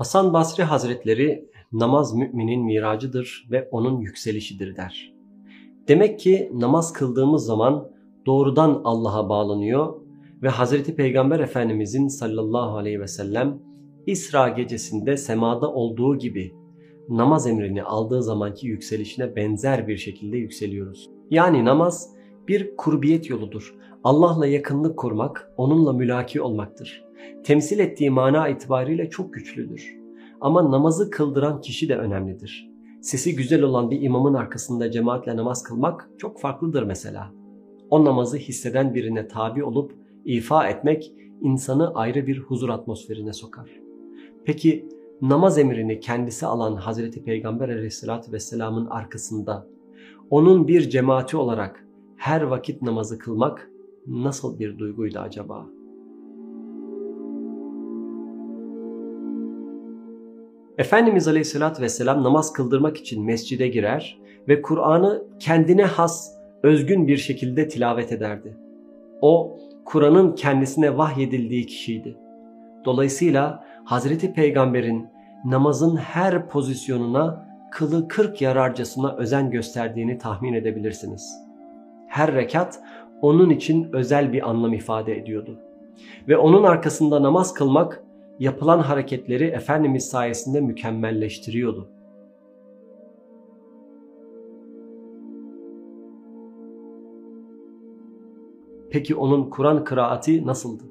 Hasan Basri Hazretleri namaz müminin miracıdır ve onun yükselişidir der. Demek ki namaz kıldığımız zaman doğrudan Allah'a bağlanıyor ve Hazreti Peygamber Efendimizin sallallahu aleyhi ve sellem İsra gecesinde semada olduğu gibi namaz emrini aldığı zamanki yükselişine benzer bir şekilde yükseliyoruz. Yani namaz bir kurbiyet yoludur. Allah'la yakınlık kurmak, onunla mülaki olmaktır. Temsil ettiği mana itibariyle çok güçlüdür. Ama namazı kıldıran kişi de önemlidir. Sesi güzel olan bir imamın arkasında cemaatle namaz kılmak çok farklıdır mesela. O namazı hisseden birine tabi olup ifa etmek insanı ayrı bir huzur atmosferine sokar. Peki namaz emrini kendisi alan Hazreti Peygamber aleyhissalatü vesselamın arkasında onun bir cemaati olarak her vakit namazı kılmak nasıl bir duyguydu acaba? Efendimiz Aleyhisselatü Vesselam namaz kıldırmak için mescide girer ve Kur'an'ı kendine has, özgün bir şekilde tilavet ederdi. O, Kur'an'ın kendisine vahyedildiği kişiydi. Dolayısıyla Hazreti Peygamber'in namazın her pozisyonuna kılı kırk yararcasına özen gösterdiğini tahmin edebilirsiniz. Her rekat onun için özel bir anlam ifade ediyordu. Ve onun arkasında namaz kılmak yapılan hareketleri Efendimiz sayesinde mükemmelleştiriyordu. Peki onun Kur'an kıraati nasıldı?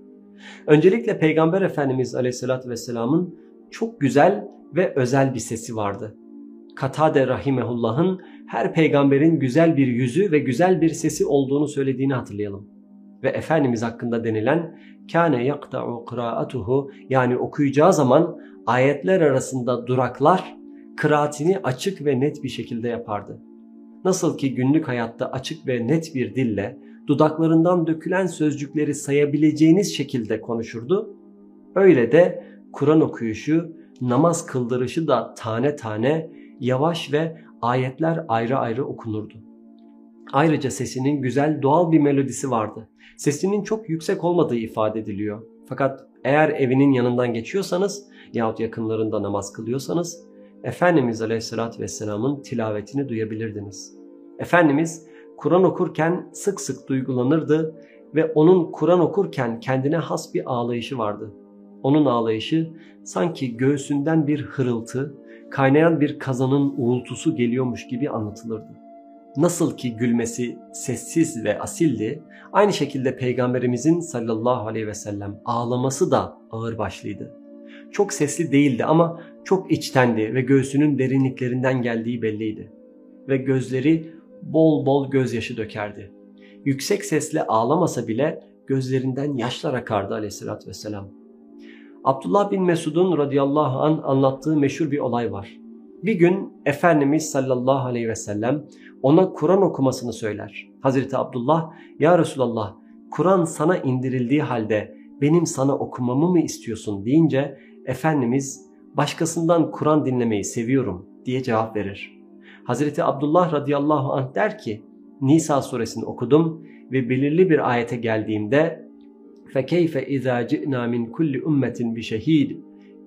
Öncelikle Peygamber Efendimiz Aleyhisselatü Vesselam'ın çok güzel ve özel bir sesi vardı. Katade Rahimehullah'ın her peygamberin güzel bir yüzü ve güzel bir sesi olduğunu söylediğini hatırlayalım. Ve Efendimiz hakkında denilen kâne yakta'u kıraatuhu yani okuyacağı zaman ayetler arasında duraklar kıraatini açık ve net bir şekilde yapardı. Nasıl ki günlük hayatta açık ve net bir dille dudaklarından dökülen sözcükleri sayabileceğiniz şekilde konuşurdu. Öyle de Kur'an okuyuşu, namaz kıldırışı da tane tane, yavaş ve ayetler ayrı ayrı okunurdu. Ayrıca sesinin güzel doğal bir melodisi vardı. Sesinin çok yüksek olmadığı ifade ediliyor. Fakat eğer evinin yanından geçiyorsanız yahut yakınlarında namaz kılıyorsanız Efendimiz Aleyhisselatü Vesselam'ın tilavetini duyabilirdiniz. Efendimiz Kur'an okurken sık sık duygulanırdı ve onun Kur'an okurken kendine has bir ağlayışı vardı. Onun ağlayışı sanki göğsünden bir hırıltı, kaynayan bir kazanın uğultusu geliyormuş gibi anlatılırdı. Nasıl ki gülmesi sessiz ve asildi, aynı şekilde Peygamberimizin sallallahu aleyhi ve sellem ağlaması da ağırbaşlıydı. Çok sesli değildi ama çok içtendi ve göğsünün derinliklerinden geldiği belliydi. Ve gözleri bol bol gözyaşı dökerdi. Yüksek sesle ağlamasa bile gözlerinden yaşlar akardı aleyhissalatü vesselam. Abdullah bin Mesud'un radıyallahu an anlattığı meşhur bir olay var. Bir gün Efendimiz sallallahu aleyhi ve sellem ona Kur'an okumasını söyler. Hazreti Abdullah, Ya Resulallah Kur'an sana indirildiği halde benim sana okumamı mı istiyorsun deyince Efendimiz başkasından Kur'an dinlemeyi seviyorum diye cevap verir. Hazreti Abdullah radıyallahu anh der ki Nisa suresini okudum ve belirli bir ayete geldiğimde فَكَيْفَ اِذَا جِئْنَا مِنْ كُلِّ اُمَّةٍ بِشَهِيدٍ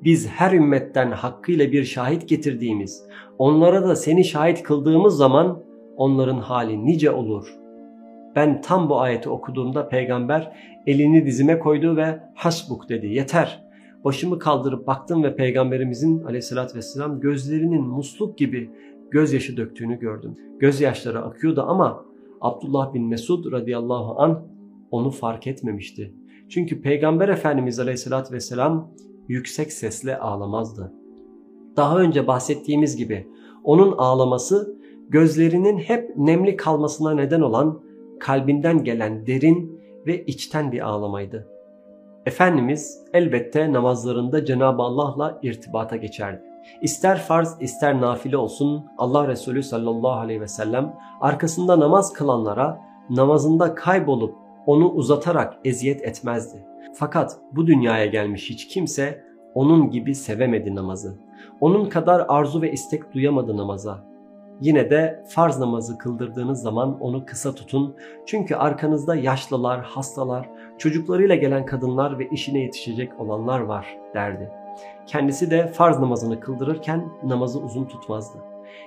biz her ümmetten hakkıyla bir şahit getirdiğimiz, onlara da seni şahit kıldığımız zaman onların hali nice olur. Ben tam bu ayeti okuduğumda peygamber elini dizime koydu ve hasbuk dedi yeter. Başımı kaldırıp baktım ve peygamberimizin aleyhissalatü vesselam gözlerinin musluk gibi gözyaşı döktüğünü gördüm. Gözyaşları akıyordu ama Abdullah bin Mesud radıyallahu an onu fark etmemişti. Çünkü Peygamber Efendimiz Aleyhisselatü Vesselam yüksek sesle ağlamazdı. Daha önce bahsettiğimiz gibi onun ağlaması gözlerinin hep nemli kalmasına neden olan kalbinden gelen derin ve içten bir ağlamaydı. Efendimiz elbette namazlarında Cenab-ı Allah'la irtibata geçerdi. İster farz ister nafile olsun Allah Resulü sallallahu aleyhi ve sellem arkasında namaz kılanlara namazında kaybolup onu uzatarak eziyet etmezdi. Fakat bu dünyaya gelmiş hiç kimse onun gibi sevemedi namazı. Onun kadar arzu ve istek duyamadı namaza. Yine de farz namazı kıldırdığınız zaman onu kısa tutun. Çünkü arkanızda yaşlılar, hastalar, çocuklarıyla gelen kadınlar ve işine yetişecek olanlar var derdi. kendisi de farz namazını kıldırırken namazı uzun tutmazdı.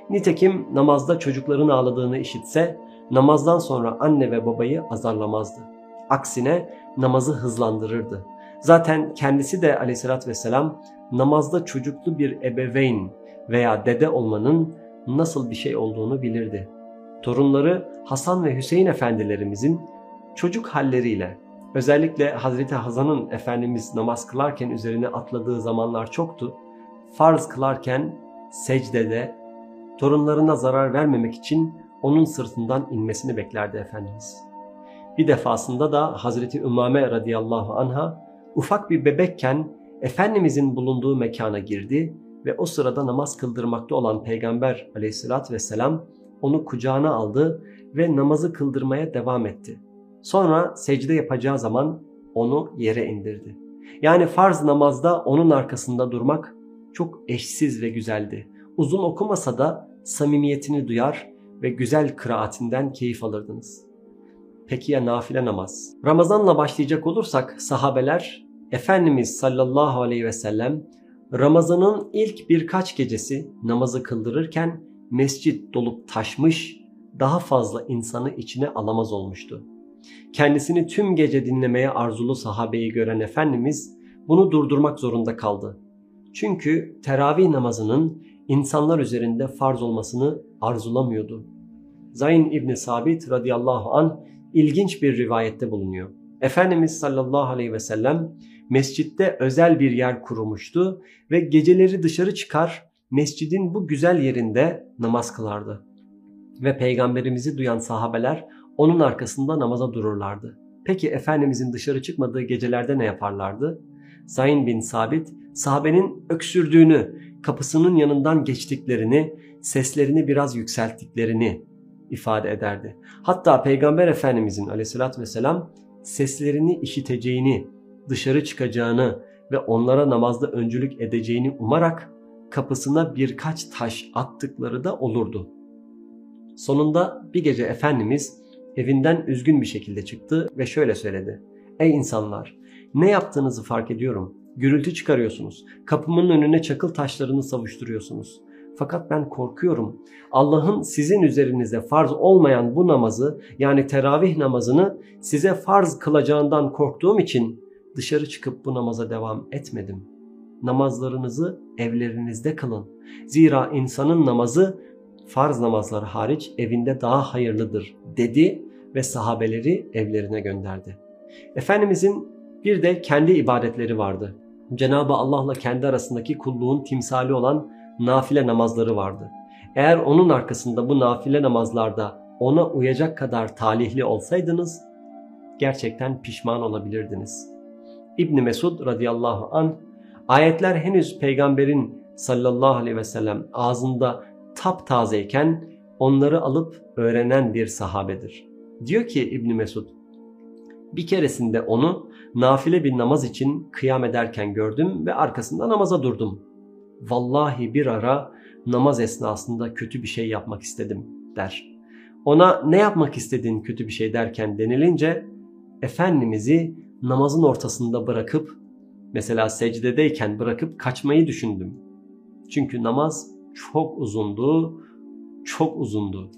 Nitekim namazda çocukların ağladığını işitse namazdan sonra anne ve babayı azarlamazdı. Aksine namazı hızlandırırdı. Zaten kendisi de aleyhissalatü vesselam namazda çocuklu bir ebeveyn veya dede olmanın nasıl bir şey olduğunu bilirdi. Torunları Hasan ve Hüseyin efendilerimizin çocuk halleriyle özellikle Hazreti Hasan'ın Efendimiz namaz kılarken üzerine atladığı zamanlar çoktu. Farz kılarken secdede torunlarına zarar vermemek için onun sırtından inmesini beklerdi Efendimiz. Bir defasında da Hazreti Ümame radıyallahu anha ufak bir bebekken Efendimizin bulunduğu mekana girdi ve o sırada namaz kıldırmakta olan Peygamber aleyhissalatü vesselam onu kucağına aldı ve namazı kıldırmaya devam etti. Sonra secde yapacağı zaman onu yere indirdi. Yani farz namazda onun arkasında durmak çok eşsiz ve güzeldi. Uzun okumasa da samimiyetini duyar ve güzel kıraatinden keyif alırdınız. Peki ya nafile namaz? Ramazanla başlayacak olursak sahabeler Efendimiz sallallahu aleyhi ve sellem Ramazan'ın ilk birkaç gecesi namazı kıldırırken mescit dolup taşmış, daha fazla insanı içine alamaz olmuştu. Kendisini tüm gece dinlemeye arzulu sahabeyi gören Efendimiz bunu durdurmak zorunda kaldı. Çünkü teravih namazının insanlar üzerinde farz olmasını arzulamıyordu. Zayn İbni Sabit radıyallahu an ilginç bir rivayette bulunuyor. Efendimiz sallallahu aleyhi ve sellem mescitte özel bir yer kurmuştu ve geceleri dışarı çıkar mescidin bu güzel yerinde namaz kılardı. Ve peygamberimizi duyan sahabeler onun arkasında namaza dururlardı. Peki Efendimizin dışarı çıkmadığı gecelerde ne yaparlardı? Zayn bin Sabit sahabenin öksürdüğünü, kapısının yanından geçtiklerini, seslerini biraz yükselttiklerini ifade ederdi. Hatta Peygamber Efendimizin aleyhissalatü vesselam seslerini işiteceğini, dışarı çıkacağını ve onlara namazda öncülük edeceğini umarak kapısına birkaç taş attıkları da olurdu. Sonunda bir gece Efendimiz evinden üzgün bir şekilde çıktı ve şöyle söyledi. Ey insanlar ne yaptığınızı fark ediyorum. Gürültü çıkarıyorsunuz. Kapımın önüne çakıl taşlarını savuşturuyorsunuz. Fakat ben korkuyorum. Allah'ın sizin üzerinize farz olmayan bu namazı yani teravih namazını size farz kılacağından korktuğum için dışarı çıkıp bu namaza devam etmedim. Namazlarınızı evlerinizde kılın. Zira insanın namazı farz namazları hariç evinde daha hayırlıdır dedi ve sahabeleri evlerine gönderdi. Efendimizin bir de kendi ibadetleri vardı. Cenab-ı Allah'la kendi arasındaki kulluğun timsali olan nafile namazları vardı. Eğer onun arkasında bu nafile namazlarda ona uyacak kadar talihli olsaydınız gerçekten pişman olabilirdiniz. İbni Mesud radıyallahu an ayetler henüz peygamberin sallallahu aleyhi ve sellem ağzında taptazeyken onları alıp öğrenen bir sahabedir. Diyor ki İbni Mesud bir keresinde onu nafile bir namaz için kıyam ederken gördüm ve arkasında namaza durdum. Vallahi bir ara namaz esnasında kötü bir şey yapmak istedim der. Ona ne yapmak istediğin kötü bir şey derken denilince Efendimiz'i namazın ortasında bırakıp mesela secdedeyken bırakıp kaçmayı düşündüm. Çünkü namaz çok uzundu, çok uzundu.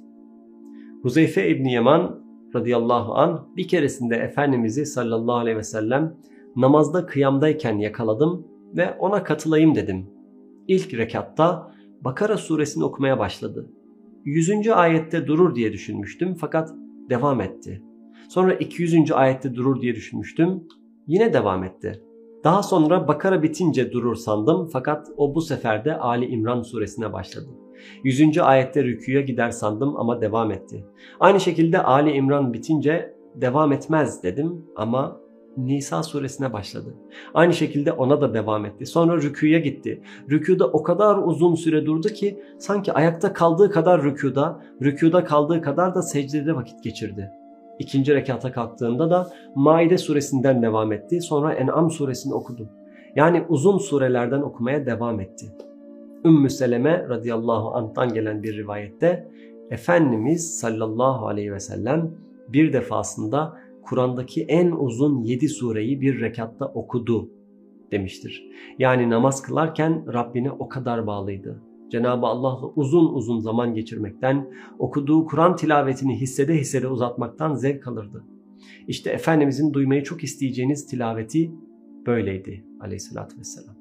Huzeyfe İbni Yaman radıyallahu an bir keresinde Efendimiz'i sallallahu aleyhi ve sellem namazda kıyamdayken yakaladım ve ona katılayım dedim. İlk rekatta Bakara suresini okumaya başladı. Yüzüncü ayette durur diye düşünmüştüm fakat devam etti. Sonra 200. ayette durur diye düşünmüştüm. Yine devam etti. Daha sonra Bakara bitince durur sandım fakat o bu sefer de Ali İmran suresine başladı. 100. ayette rüküye gider sandım ama devam etti. Aynı şekilde Ali İmran bitince devam etmez dedim ama Nisa suresine başladı. Aynı şekilde ona da devam etti. Sonra rüküye gitti. Rüküda o kadar uzun süre durdu ki sanki ayakta kaldığı kadar rüküda, rüküda kaldığı kadar da secdede vakit geçirdi. İkinci rekata kalktığında da Maide suresinden devam etti. Sonra En'am suresini okudu. Yani uzun surelerden okumaya devam etti. Ümmü Seleme radıyallahu anh'tan gelen bir rivayette Efendimiz sallallahu aleyhi ve sellem bir defasında Kur'an'daki en uzun yedi sureyi bir rekatta okudu demiştir. Yani namaz kılarken Rabbine o kadar bağlıydı. Cenab-ı Allah'la uzun uzun zaman geçirmekten, okuduğu Kur'an tilavetini hissede hissede uzatmaktan zevk alırdı. İşte Efendimizin duymayı çok isteyeceğiniz tilaveti böyleydi aleyhissalatü vesselam.